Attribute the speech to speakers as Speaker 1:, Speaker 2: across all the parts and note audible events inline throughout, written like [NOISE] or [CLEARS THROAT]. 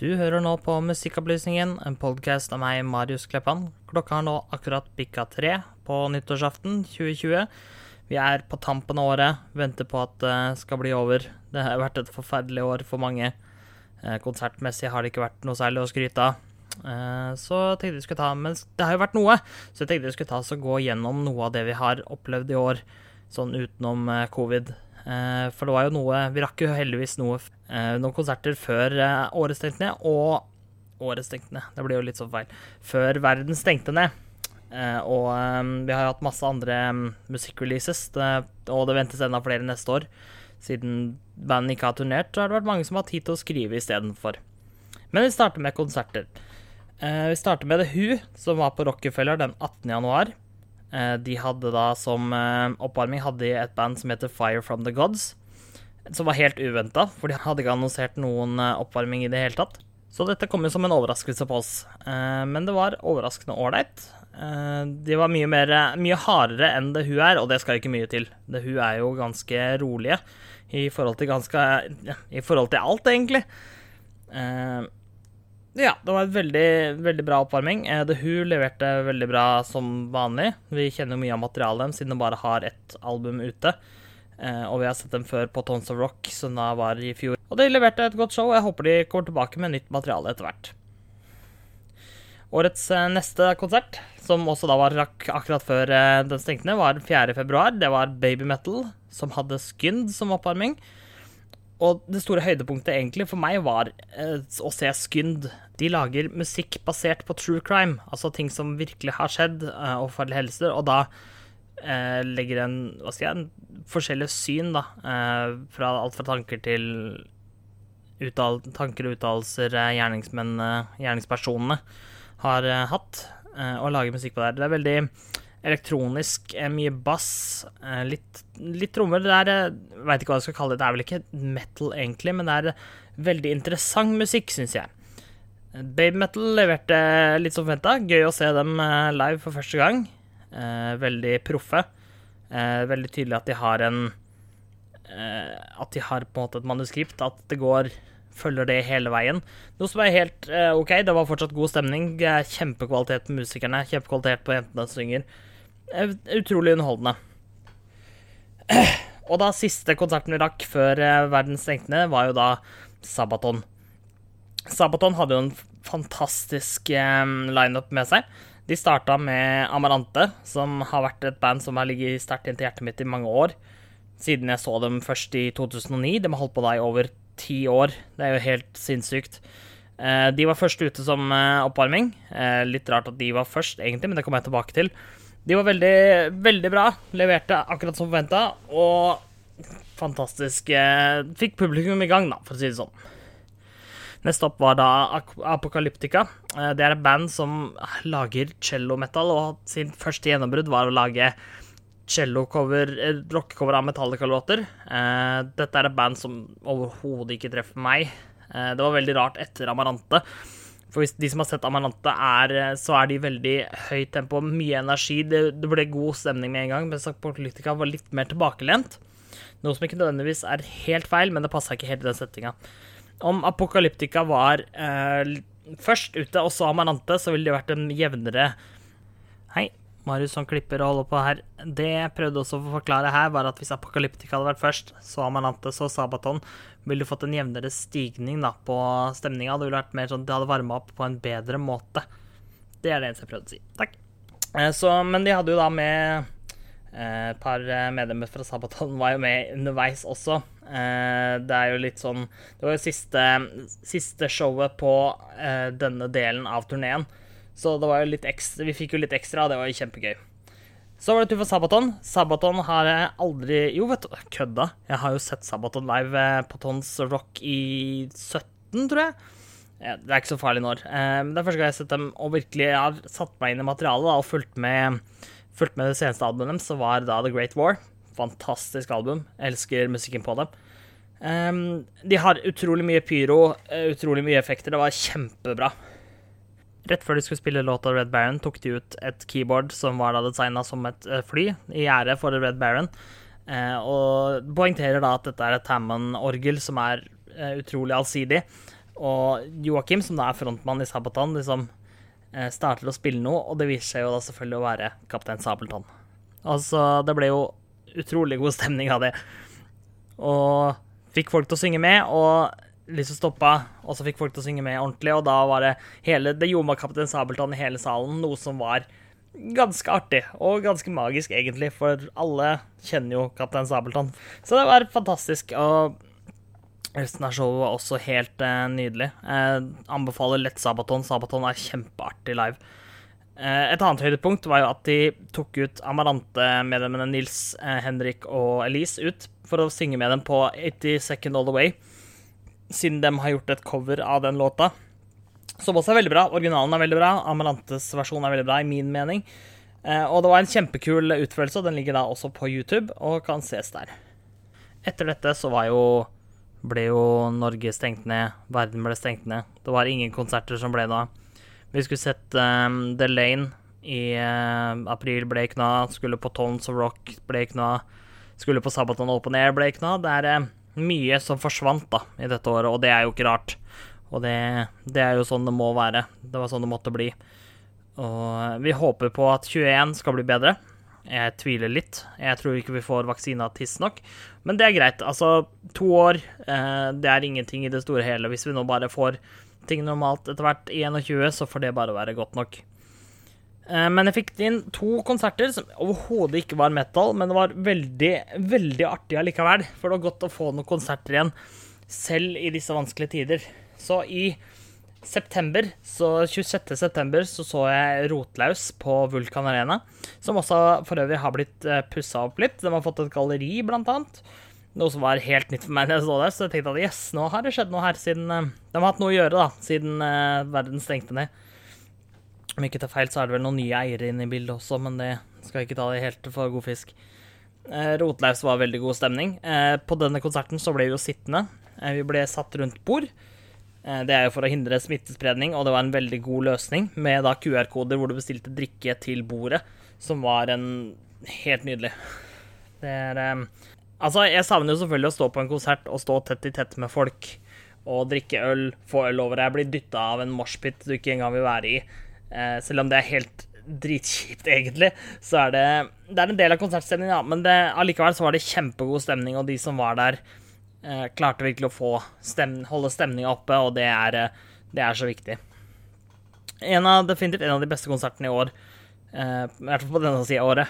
Speaker 1: Du hører nå på Musikkopplysningen, en podkast av meg, Marius Kleppan. Klokka har nå akkurat bikka tre på nyttårsaften 2020. Vi er på tampen av året, venter på at det skal bli over. Det har vært et forferdelig år for mange. Eh, konsertmessig har det ikke vært noe særlig å skryte av. Eh, Så tenkte vi skulle ta Men det har jo vært noe, så jeg tenkte vi skulle ta oss og gå gjennom noe av det vi har opplevd i år, sånn utenom eh, covid. Eh, For det var jo noe Vi rakk jo heldigvis noe eh, noen konserter før eh, året stengte ned, og Året stengte ned, det blir jo litt sånn feil. Før verden stengte ned. Og vi har jo hatt masse andre musikkreleases, og det ventes enda flere neste år. Siden bandet ikke har turnert, så har det vært mange som har tid til å skrive istedenfor. Men vi starter med konserter. Vi starter med The Who, som var på Rockefeller den 18. januar. Eh, de hadde da som eh, oppvarming hadde de et band som heter Fire From The Gods. Som var helt uventa, for de hadde ikke annonsert noen eh, oppvarming i det hele tatt. Så dette kom jo som en overraskelse på oss. Men det var overraskende ålreit. De var mye, mer, mye hardere enn The hun er, og det skal ikke mye til. The hun er jo ganske rolige i forhold til ganske I forhold til alt, egentlig. Ja, det var en veldig, veldig bra oppvarming. Eh, The Who leverte veldig bra som vanlig. Vi kjenner jo mye av materialet dem, siden de bare har ett album ute. Eh, og vi har sett dem før på Tons of Rock, som da var i fjor. Og de leverte et godt show, og jeg håper de kommer tilbake med nytt materiale etter hvert. Årets eh, neste konsert, som også da var rakk akkurat før den stengte ned, var 4. februar. Det var Baby Metal, som hadde Skynd som oppvarming. Og det store høydepunktet egentlig for meg var eh, å se Skynd. De lager musikk basert på true crime, altså ting som virkelig har skjedd, eh, og farlige hendelser, og da eh, legger en hva skal jeg, en forskjellige syn, da, fra alt fra tanker til uttal, tanker og uttalelser gjerningsmennene, gjerningspersonene, har hatt, og lager musikk på det. Det er veldig elektronisk, eh, mye bass, eh, litt, litt trommer. Det er eh, Veit ikke hva jeg skal kalle det. Det er vel ikke metal, egentlig, men det er veldig interessant musikk, syns jeg. Baby Metal leverte litt som forventa. Gøy å se dem live for første gang. Veldig proffe. Veldig tydelig at de har en At de har på en måte et manuskript. At det går Følger det hele veien. Noe som er helt OK. Det var fortsatt god stemning. Kjempekvalitet på musikerne. Kjempekvalitet på jentene som synger. Eh, Utrolig underholdende. Og da siste konserten vi rakk før eh, verden stengte ned, var jo da Sabaton. Sabaton hadde jo en fantastisk eh, lineup med seg. De starta med Amarante, som har vært et band som har ligget sterkt inntil hjertet mitt i mange år. Siden jeg så dem først i 2009. De har holdt på da i over ti år. Det er jo helt sinnssykt. De var først ute som oppvarming. Litt rart at de var først, egentlig, men det kommer jeg tilbake til. De var veldig, veldig bra. Leverte akkurat som forventa, og fantastisk Fikk publikum i gang, da, for å si det sånn. Neste opp var da Apokalyptika. Eh, Det er et band som lager cello-metal, og sin første gjennombrudd var å lage cello-cover, eh, rockecover av Metallica-låter. Eh, Dette er et band som overhodet ikke treffer meg. Det var veldig rart etter Amarante. For hvis de som har sett Amarante, er, eh, så er de veldig høyt tempo, mye energi. Det, det ble god stemning med en gang, mens Apocalyptica var litt mer tilbakelent. Noe som ikke nødvendigvis er helt feil, men det passa ikke helt i den settinga. Om Apocalyptica var eh, først ute, og så Amarante, så ville det vært en jevnere Hei, Marius som klipper og holder på her. Det jeg prøvde også å forklare her, var at hvis Apokalyptika hadde vært først, så Amarante, så Sabaton, ville du fått en jevnere stigning da, på stemninga. Det ville vært mer sånn, at det hadde varma opp på en bedre måte. Det er det eneste jeg prøvde å si. Takk. Eh, så, men de hadde jo da med eh, et par eh, medlemmer fra Sabaton var jo med underveis også. Det er jo litt sånn Det var jo siste, siste showet på denne delen av turneen. Så det var jo litt ekstra, vi fikk jo litt ekstra, det var jo kjempegøy. Så var det tur for Sabaton. Sabaton har jeg aldri Jo, vet du, kødda. Jeg har jo sett Sabaton live eh, på Tons Rock i 17, tror jeg. Det er ikke så farlig når. Eh, det er første gang jeg har sett dem og virkelig jeg har satt meg inn i materialet da, og fulgt med, fulgt med det seneste albumet deres, som var da The Great War. Fantastisk album. Jeg elsker musikken på dem. Eh, de har utrolig mye pyro, utrolig mye effekter. Det var kjempebra. Rett før de skulle spille låta Red Baron, tok de ut et keyboard som var da designa som et eh, fly, i ære for Red Baron. Eh, og poengterer da at dette er et Hammond-orgel som er eh, utrolig allsidig. Og Joakim, som da er frontmann i Sabaton, liksom eh, starter å spille noe, og det viser seg jo da selvfølgelig å være Kaptein Sabeltann. Altså, det ble jo utrolig god stemning av det. Og fikk folk til å synge med, og liksom stoppa, og så fikk folk til å synge med ordentlig, og da var det hele Det gjorde meg Kaptein Sabeltann i hele salen, noe som var ganske artig, og ganske magisk, egentlig, for alle kjenner jo Kaptein Sabeltann. Så det var fantastisk. og Resten av showet var også helt eh, nydelig. Jeg anbefaler lett Sabaton. Sabaton er kjempeartig live. Eh, et annet høydepunkt var jo at de tok ut Amarante-medlemmene Nils, eh, Henrik og Elise ut for å synge med dem på 80 Second All The Way, siden de har gjort et cover av den låta. Som også er veldig bra. Originalen er veldig bra. Amelantes versjon er veldig bra, i min mening. Eh, og det var en kjempekul utførelse, og den ligger da også på YouTube og kan ses der. Etter dette så var jo ble jo Norge stengt ned, verden ble stengt ned. Det var ingen konserter som ble da. Vi skulle sett um, The Lane i uh, april, ble ikke noe Skulle på Tones of Rock, ble ikke noe Skulle på Sabaton Open Air, ble ikke noe Det er uh, mye som forsvant da i dette året, og det er jo ikke rart. Og det, det er jo sånn det må være. Det var sånn det måtte bli. Og vi håper på at 21 skal bli bedre. Jeg tviler litt. Jeg tror ikke vi får vaksina tidsnok. Men det er greit. Altså, to år, eh, det er ingenting i det store hele. Hvis vi nå bare får ting normalt etter hvert i 21, så får det bare være godt nok. Eh, men jeg fikk inn to konserter som overhodet ikke var metal, men det var veldig, veldig artig allikevel. For det var godt å få noen konserter igjen, selv i disse vanskelige tider. Så i september, så 26. september så, så jeg Rotlaus på Vulkan Arena, som også for øvrig har blitt eh, pussa opp litt. De har fått et galleri, blant annet. Noe som var helt nytt for meg da jeg så der, så jeg tenkte at yes, nå har det skjedd noe her siden uh, De har hatt noe å gjøre, da, siden verden stengte ned. Om ikke tar feil, så er det vel noen nye eiere inne i bildet også, men det skal jeg ikke ta det helt for god fisk. Rotlaus var veldig god stemning. På denne konserten så ble vi jo sittende. Vi ble satt rundt bord. Eh, det er jo for å hindre smittespredning, og det var en veldig god løsning med da QR-koder hvor du bestilte drikke til bordet, som var en helt nydelig. Det er Altså, jeg savner jo selvfølgelig å stå på en konsert og stå tett i tett med folk og drikke øl, få øl over deg, bli dytta av en moshpit du ikke engang vil være i. Uh, selv om det er helt dritkjipt, egentlig, så er det Det er en del av konsertstemningen, ja, men det, allikevel så var det kjempegod stemning, og de som var der, eh, klarte virkelig å få stem, holde stemninga oppe, og det er, eh, det er, så viktig. En av, definitivt en av de beste konsertene i år, eh, i hvert fall på denne sida av året.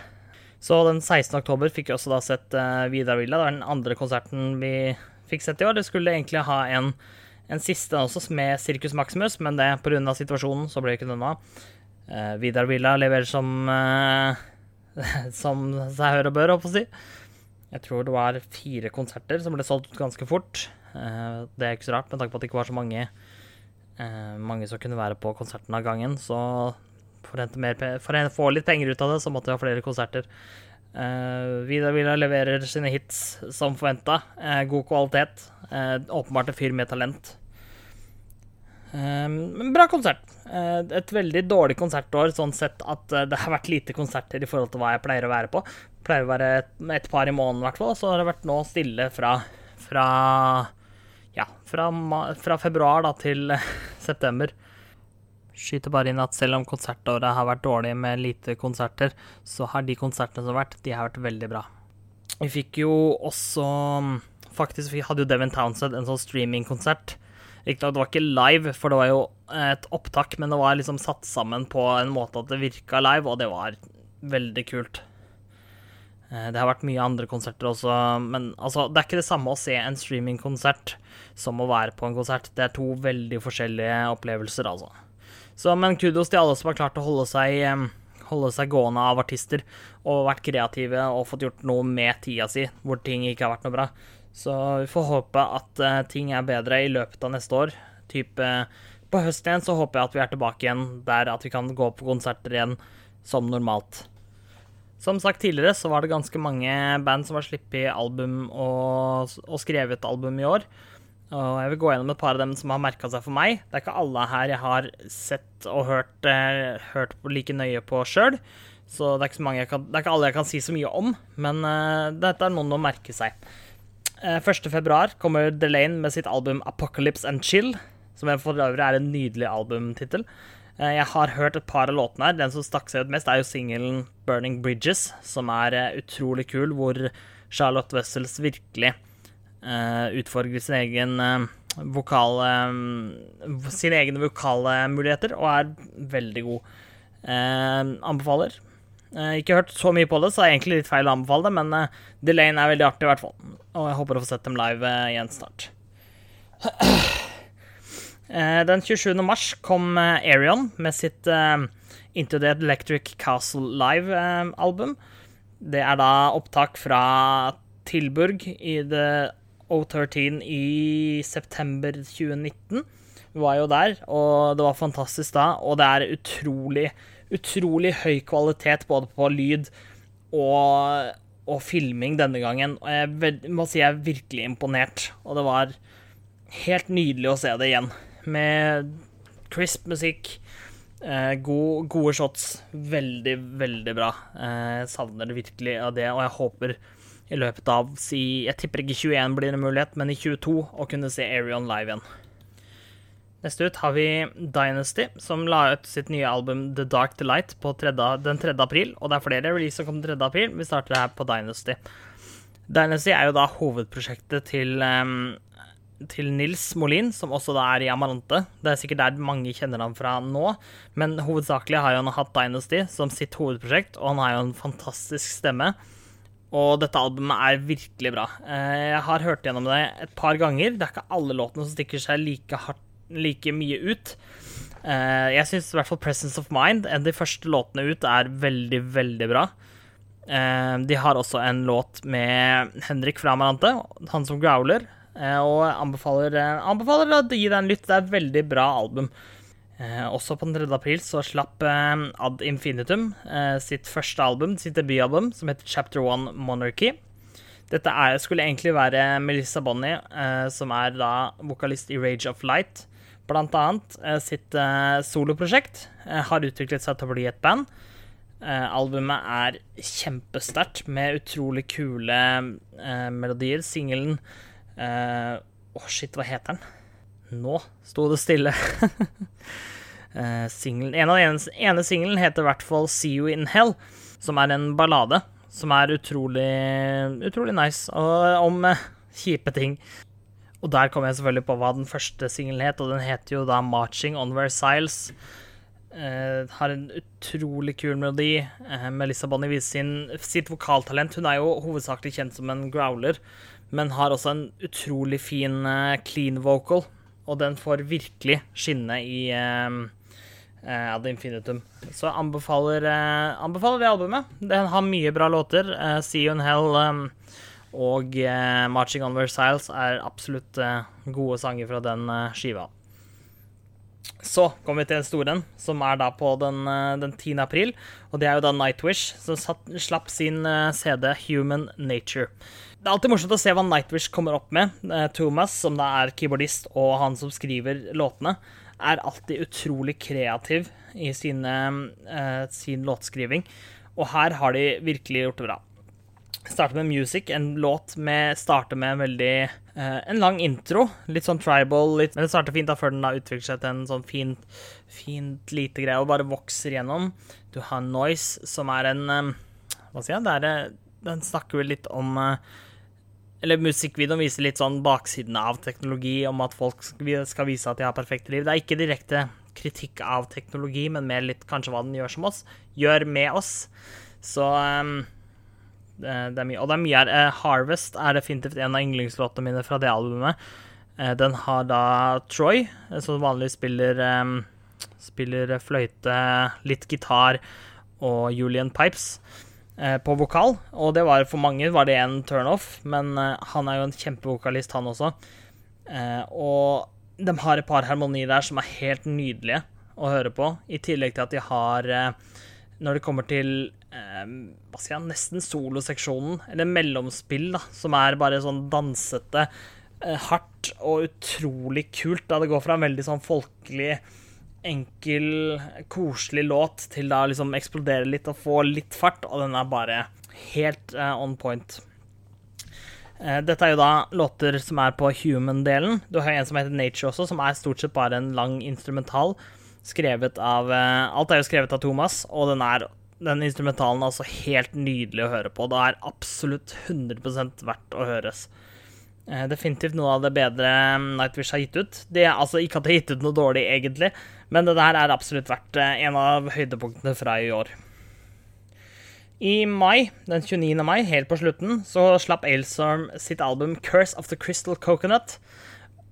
Speaker 1: Så den 16. oktober fikk vi også da sett eh, Vidar Villa. Det var den andre konserten vi fikk sett i år. Det skulle egentlig ha en, en siste også med Circus Maximus, men det pga. situasjonen så ble det ikke den av. Uh, Vidar Villa leverer som uh, [LAUGHS] som seg hør og bør, holdt på å si. Jeg tror det var fire konserter som ble solgt ut ganske fort. Eh, det er ikke så rart, med tanke på at det ikke var så mange, eh, mange som kunne være på konserten av gangen. Så for å, få litt penger ut av det, så måtte vi ha flere konserter. Uh, Vidar Villa leverer sine hits som forventa. Uh, god kvalitet. Uh, åpenbart en fyr med talent. Um, bra konsert. Uh, et veldig dårlig konsertår sånn sett at uh, det har vært lite konserter i forhold til hva jeg pleier å være på. Jeg Pleier å være et par i måneden, i hvert fall. Så har det vært nå stille fra, fra ja, fra, fra februar da, til [LAUGHS] september. Skyter bare inn at selv om konsertåret har vært dårlig med lite konserter, så har de konsertene som har vært, de har vært veldig bra. Vi fikk jo også Faktisk vi hadde jo Devin Townsend en sånn streamingkonsert Riktignok, det var ikke live, for det var jo et opptak, men det var liksom satt sammen på en måte at det virka live, og det var veldig kult. Eh, det har vært mye andre konserter også, men altså, det er ikke det samme å se en streamingkonsert som å være på en konsert. Det er to veldig forskjellige opplevelser, altså. Så, men kudos til alle som har klart å holde seg, holde seg gående av artister og vært kreative og fått gjort noe med tida si hvor ting ikke har vært noe bra. Så vi får håpe at uh, ting er bedre i løpet av neste år. Type på høsten igjen så håper jeg at vi er tilbake igjen der at vi kan gå på konserter igjen som normalt. Som sagt tidligere så var det ganske mange band som har sluppet album og, og skrevet album i år. Og jeg vil gå gjennom et par av dem som har merka seg for meg. Det er ikke alle her jeg har sett og hørt, eh, hørt like nøye på sjøl. Så det er, kan, det er ikke alle jeg kan si så mye om, men uh, dette er noen å merke seg. 1.2 eh, kommer Delane med sitt album 'Apocalypse and Chill'. som for øvrig er en nydelig albumtittel. Eh, jeg har hørt et par av låtene her. Den som stakk seg ut mest, er jo singelen 'Burning Bridges', som er eh, utrolig kul, hvor Charlotte Wessels virkelig utfordrer sin egen vokale Sine egne vokale muligheter, og er veldig god. anbefaler. Ikke hørt så mye på det, så er jeg egentlig litt feil å anbefale det, men uh, Delane er veldig artig, i hvert fall. Og jeg håper å få sett dem live igjen snart. [CLEARS THROAT] Eh, den 27. mars kom Arion eh, med sitt eh, Into the Electric Castle Live-album. Det er da opptak fra Tilburg i The O13 i september 2019. Vi var jo der, og det var fantastisk da. Og det er utrolig, utrolig høy kvalitet både på lyd og, og filming denne gangen. Og jeg må si jeg er virkelig imponert. Og det var helt nydelig å se det igjen med crisp musikk. Eh, gode, gode shots. Veldig, veldig bra. Eh, savner det virkelig av det, og jeg håper i løpet av si, Jeg tipper ikke 21 blir en mulighet, men i 22 å kunne se Arion live igjen. Neste ut har vi Dynasty, som la ut sitt nye album The Dark Delight på 3, den 3. april. Og det er flere release som kommer 3. april. Vi starter her på Dynasty. Dynasty er jo da hovedprosjektet til til Nils Molin, som også da er i Amarante. Det er sikkert der mange kjenner ham fra nå, men hovedsakelig har han hatt Dynasty som sitt hovedprosjekt, og han har jo en fantastisk stemme. Og dette albumet er virkelig bra. Eh, jeg har hørt gjennom det et par ganger. Det er ikke alle låtene som stikker seg like, hardt, like mye ut. Uh, jeg syns i hvert fall Presence of Mind, en av de første låtene ut, er veldig, veldig bra. Uh, de har også en låt med Henrik fra Amarante, han som growler. uh, og anbefaler, anbefaler å gi deg en lytt. Det er et veldig bra album. Også på den 3. april så slapp Ad Infinitum sitt første album, sitt debutalbum, som heter Chapter One Monarchy. Dette er, skulle egentlig være Melissa Bonney, som er da vokalist i Rage of Light. Blant annet sitt soloprosjekt har utviklet seg til å bli et band. albumet er kjempesterkt, med utrolig kule melodier. Singelen å, oh shit, hva heter den? Nå sto det stille. [LAUGHS] singlen, en av de ene, ene singelen heter i hvert fall 'See You In Hell', som er en ballade som er utrolig, utrolig nice, og om kjipe ting. Og der kom jeg selvfølgelig på hva den første singelen het, og den heter jo da 'Marching On Versailles'. Uh, har en utrolig kul melodi. Uh, Melissa Bonnie viser sin, sitt vokaltalent. Hun er jo hovedsakelig kjent som en growler, men har også en utrolig fin uh, clean vocal. Og den får virkelig skinne i uh, Ad Infinitum. Så anbefaler, anbefaler det albumet. Den har mye bra låter. See You in Hell um, og Marching On Versailles er absolutt gode sanger fra den skiva. Så kommer vi til en store som er da på den, den 10. april. Og det er jo da Nightwish, som satt, slapp sin CD Human Nature. Det er alltid morsomt å se hva Nightwish kommer opp med. Eh, Thomas, som da er keyboardist, og han som skriver låtene, er alltid utrolig kreativ i sine, sin låtskriving. Og her har de virkelig gjort det bra. Starter med music, en låt med starter med en veldig uh, En lang intro. Litt sånn tribal, litt, men det starter fint da før den da utvikler seg til en sånn fint, fint lite greie og bare vokser gjennom. Du har Noise, som er en um, Hva sier jeg? Det er, den snakker vel litt om uh, eller musikkvideoen viser litt sånn baksiden av teknologi, om at folk skal vise at de har perfekte liv. Det er ikke direkte kritikk av teknologi, men mer litt kanskje hva den gjør som oss. Gjør med oss. Så um, det, det, er mye. Og det er mye her. Uh, Harvest er definitivt en av yndlingslåtene mine fra det albumet. Uh, den har da Troy, eh, som vanligvis spiller, um, spiller fløyte, litt gitar og Julian Pipes. Eh, på vokal, og det var for mange var det en turnoff, men eh, han er jo en kjempevokalist, han også. Eh, og de har et par harmonier der som er helt nydelige å høre på, i tillegg til at de har Når det kommer til hva skal jeg, nesten soloseksjonen, eller mellomspill, da, som er bare sånn dansete, hardt og utrolig kult, da det går fra en veldig sånn folkelig enkel, koselig låt til da liksom eksplodere litt og få litt fart, og den er bare helt uh, on point. Eh, dette er jo da låter som er på human-delen. Du har en som heter Nature også, som er stort sett bare en lang instrumental. Skrevet av eh, Alt er jo skrevet av Thomas, og den, er, den instrumentalen er altså helt nydelig å høre på. Det er absolutt 100% verdt å høres. Eh, definitivt noe av det bedre Nightwish har gitt ut. Det altså Ikke at det har gitt ut noe dårlig, egentlig, men det der er absolutt verdt en av høydepunktene fra i år. I mai, den 29. mai, helt på slutten, så slapp Ailstorm sitt album 'Curse of the Crystal Coconut'.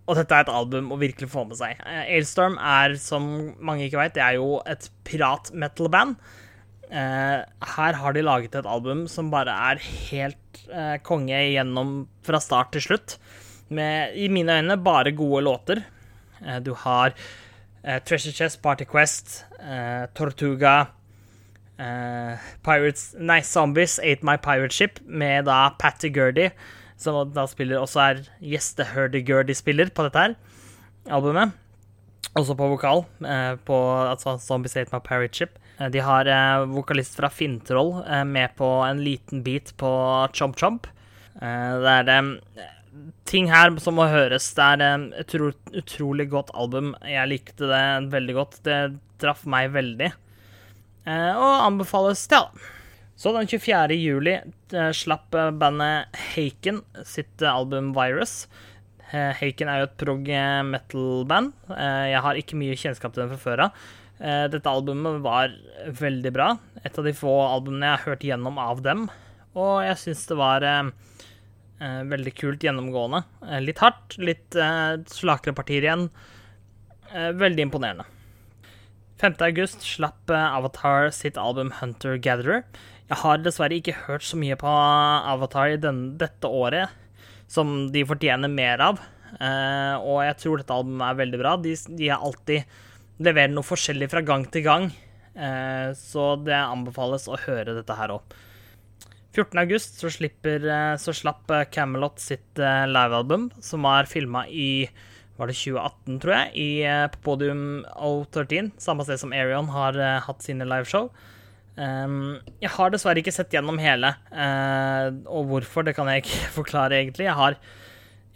Speaker 1: Og dette er et album å virkelig få med seg. Ailstorm er, som mange ikke veit, det er jo et pirat-metal-band. Uh, her har de laget et album som bare er helt uh, konge gjennom fra start til slutt. Med, i mine øyne, bare gode låter. Uh, du har Treasure Chest, Party Quest, Tortuga Pirates Nei, Zombies Ate My Pirate Ship med da Patty Gurdy, som da spiller også er gjeste-Hurdy-Gurdy-spiller på dette her albumet. Også på vokal, på altså Zombies Ate My Pirate Ship. Uh, de har vokalist fra Finntroll med på en liten bit på Chomp Chomp. det er ting her som må høres. Det er et utro, utrolig godt album. Jeg likte det veldig godt. Det traff meg veldig. Eh, og anbefales til alle. Så den 24. juli eh, slapp eh, bandet Haken sitt album Virus. Haken er jo et prog metal-band. Jeg har ikke mye kjennskap til den fra før av. Dette albumet var veldig bra. Et av de få albumene jeg har hørt gjennom av dem. Og jeg syns det var veldig kult gjennomgående. Litt hardt, litt slakere partier igjen. Veldig imponerende. 5. august slapp eh, Avatar sitt album Hunter Gatherer. Jeg har dessverre ikke hørt så mye på Avatar i den, dette året som de fortjener mer av. Og jeg tror dette albumet er veldig bra. De, de er alltid leverer noe forskjellig fra gang til gang. Uh, så det anbefales å høre dette her òg. 14. august så, slipper, så slapp Camelot sitt livealbum, som var filma i var det 2018, tror jeg, i, eh, på podium O13, samme sted som Arion har uh, hatt sine liveshow. Um, jeg har dessverre ikke sett gjennom hele, uh, og hvorfor, det kan jeg ikke [LAUGHS] forklare, egentlig. Jeg har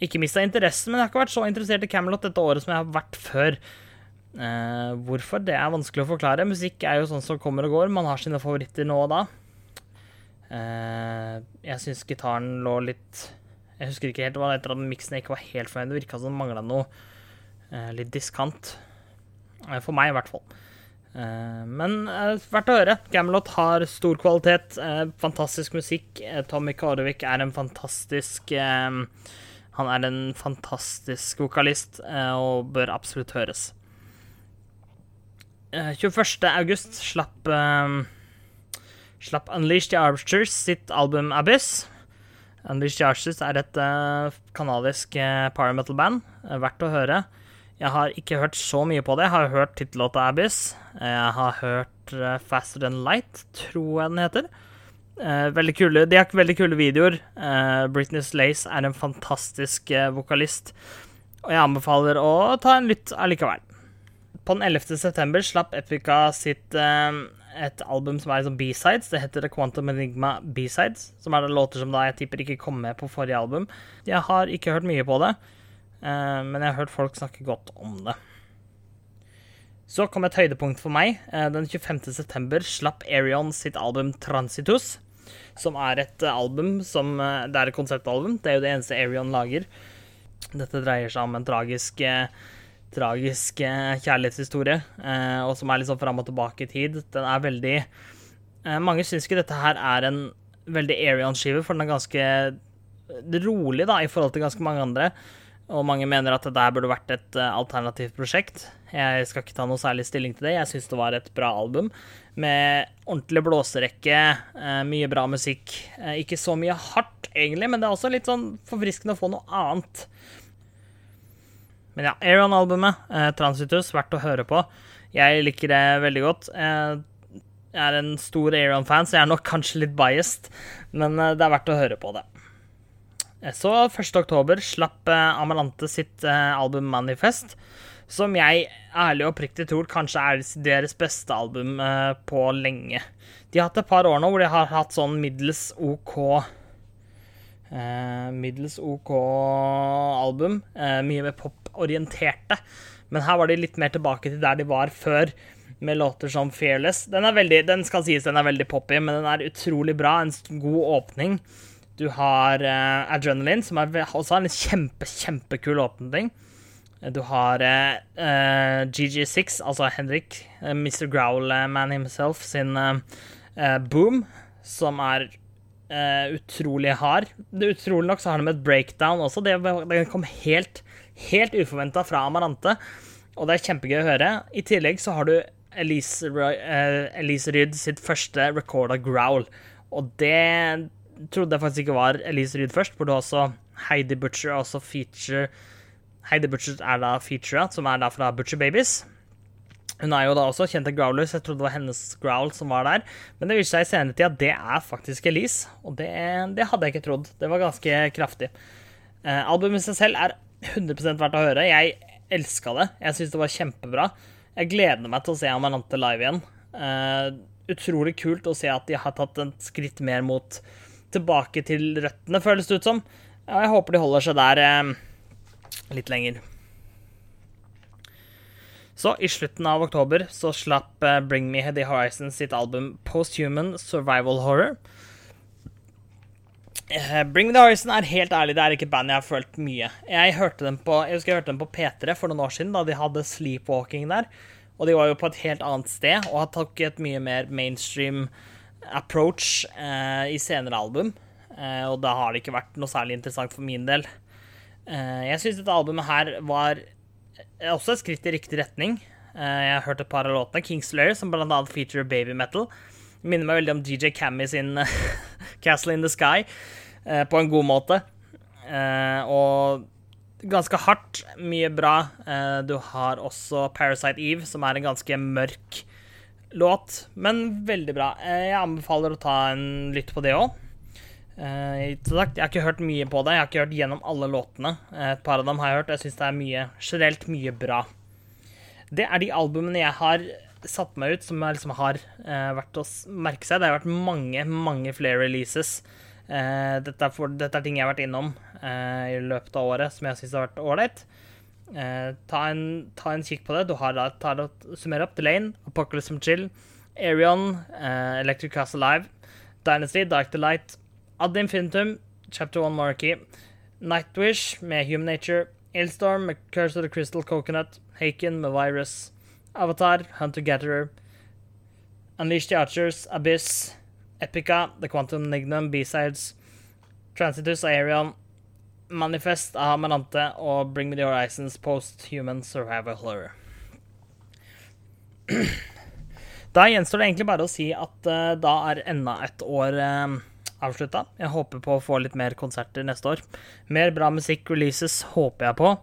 Speaker 1: ikke mista interessen, men jeg har ikke vært så interessert i Camelot dette året som jeg har vært før. Uh, hvorfor? Det er vanskelig å forklare. Musikk er jo sånn som kommer og går. Man har sine favoritter nå og da. jeg syns gitaren lå litt jeg husker ikke helt hva det etter at miksen ikke var helt fornøyd. Det virka som det mangla noe eh, litt diskant. For meg, i hvert fall. Men verdt å høre. Gamelot har stor kvalitet, fantastisk musikk. Tommy Kårevik er en fantastisk Han er en fantastisk vokalist og bør absolutt høres. 21. august slapp slapp Unleash the Archers sitt album Abyss. Unleashed Archers er et uh, kanadisk uh, power metal-band. Uh, verdt å høre. Jeg har ikke hørt så mye på det. Jeg har hørt tittellåta Abyss. Jeg har hørt uh, Faster Than Light, tror jeg den heter. veldig kule, de har veldig kule videoer. Britney Slace er en fantastisk vokalist. Og jeg anbefaler å ta en lytt allikevel. På den 11. september slapp Epica sitt et album som er liksom B-sides. Det heter The Quantum Enigma B-sides, som er låter som da jeg tipper ikke kom med på forrige album. Jeg har ikke hørt mye på det, uh, men jeg har hørt folk snakke godt om det. Så kom et høydepunkt for meg. Eh, den 25. september slapp Arion sitt album Transitus, som er et album som Det er et konseptalbum. Det er jo det eneste Arion lager. Dette dreier seg om en tragisk tragisk kjærlighetshistorie, eh, og som er litt sånn fram og tilbake i tid. Den er veldig eh, Mange syns ikke dette her er en veldig Arion-skive, for den er ganske rolig da, i forhold til ganske mange andre. Og mange mener at det der burde vært et alternativt prosjekt. Jeg skal ikke ta noe særlig stilling til det. Jeg syns det var et bra album med ordentlig blåserekke, mye bra musikk. Ikke så mye hardt, egentlig, men det er også litt sånn forfriskende å få noe annet. Men ja, Aeron-albumet, eh, Transitus, verdt å høre på. Jeg liker det veldig godt. Eh, jeg er en stor Aeron-fan, så jeg er nok kanskje litt biased, men eh, det er verdt å høre på det. Eh, så 1. oktober slapp eh, Amalante sitt eh, album Manifest, som jeg ærlig og oppriktig tror kanskje er deres beste album på lenge. De har hatt et par år nå hvor de har hatt sånn middels OK Eh, middels OK album. Eh, mye mer poporienterte. Men her var de litt mer tilbake til der de var før, med låter som Fearless. Den, er veldig, den skal sies den er veldig poppy, men den er utrolig bra. En god åpning. Du har eh, Adrenaline, som er også en kjempe, kjempekul åpning. Du har uh, uh, GG6, altså Henrik, Mr. Growlman himself, sin Boom, som er utrolig hard. Det Utrolig nok så har de et breakdown også. Det, det kom helt, helt uforventa fra Amarante, og det er kjempegøy å høre. I tillegg så har du Elise, Elise Ryd sitt første recorda growl, og det trodde jeg faktisk ikke var Elise Ryd først, hvor du også Heidi Butcher også feature Heidi Butcher er da feature, som er da fra Butcher Babies. Hun er jo da også kjent til growler, så jeg trodde det var hennes growl som var der. Men det viser seg i senere tid at det er faktisk Elise, og det, det, hadde jeg ikke trodd. Det var ganske kraftig. Eh, albumet seg selv er 100% verdt å høre. Jeg elska det. Jeg syns det var kjempebra. Jeg gleder meg til å se Amarante live igjen. Eh, utrolig kult å se at de har tatt et skritt mer mot tilbake til røttene, føles det ut som. Ja, jeg håper de holder seg der eh, litt lenger. Så i slutten av oktober så slapp eh, Bring Me The Horizon sitt album Posthuman Survival Horror. Eh, Bring Me The Horizon er helt ærlig, det er ikke et band jeg har følt mye. Jeg hørte dem på, jeg husker jeg hørte dem på P3 for noen år siden, da de hadde Sleepwalking der. Og de var jo på et helt annet sted og har tatt et mye mer mainstream approach eh, i senere album. Eh, og da har det ikke vært noe særlig interessant for min del. Eh, jeg syns dette albumet her var også et skritt i riktig retning. Eh, jeg har hørt et par av låtene. Kingslayer, som blant annet featurer baby metal. Minner meg veldig om DJ Cammy sin [LAUGHS] Castle in the Sky, eh, på en god måte. Eh, og ganske hardt. Mye bra. du har også Parasite Eve, som er en ganske mørk låt, men veldig bra. Jeg anbefaler å ta en lytt på det òg. Eh, jeg har ikke hørt mye på det. Jeg har ikke hørt gjennom alle låtene. Eh, et par av dem har jeg hørt. Jeg syns det er mye, generelt mye bra. Det er de albumene jeg har satt meg ut, som jeg liksom har vært å merke seg. Det har vært mange, mange flere releases. Dette er, for, dette er ting jeg har vært innom i løpet av året som jeg syns har vært ålreit. Ta, ta, en, kikk på det. Du har da, ta det, Summer opp Delane, Apocalypse Chill, Arion, Electric Castle Live, Dynasty, Dark Delight, Ad Infinitum, Chapter 1 Marky, Nightwish med Human Nature, Illstorm med Curse of the Crystal Coconut, Haken med Virus, Avatar, Hunter Gatherer, Unleash the Archers, Abyss, Epica, The Quantum Nignum, B-Sides, Transitus, Aerion, Manifest av Manante og Bring Me The Horizons Post-Human Survival Horror. [CLEARS THROAT] Da gjenstår det egentlig bare å si at uh, da er enda et år uh, avslutta. Jeg håper på å få litt mer konserter neste år. Mer bra musikk-releases håper jeg på.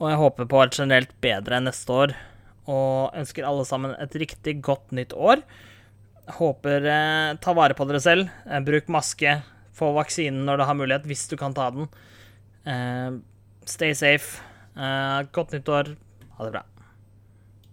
Speaker 1: Og jeg håper på et generelt bedre neste år. Og ønsker alle sammen et riktig godt nytt år. Håper eh, ta vare på dere selv. Eh, bruk maske. Få vaksinen når du har mulighet, hvis du kan ta den. Eh, stay safe. godt godt nyttår. Ha det bra.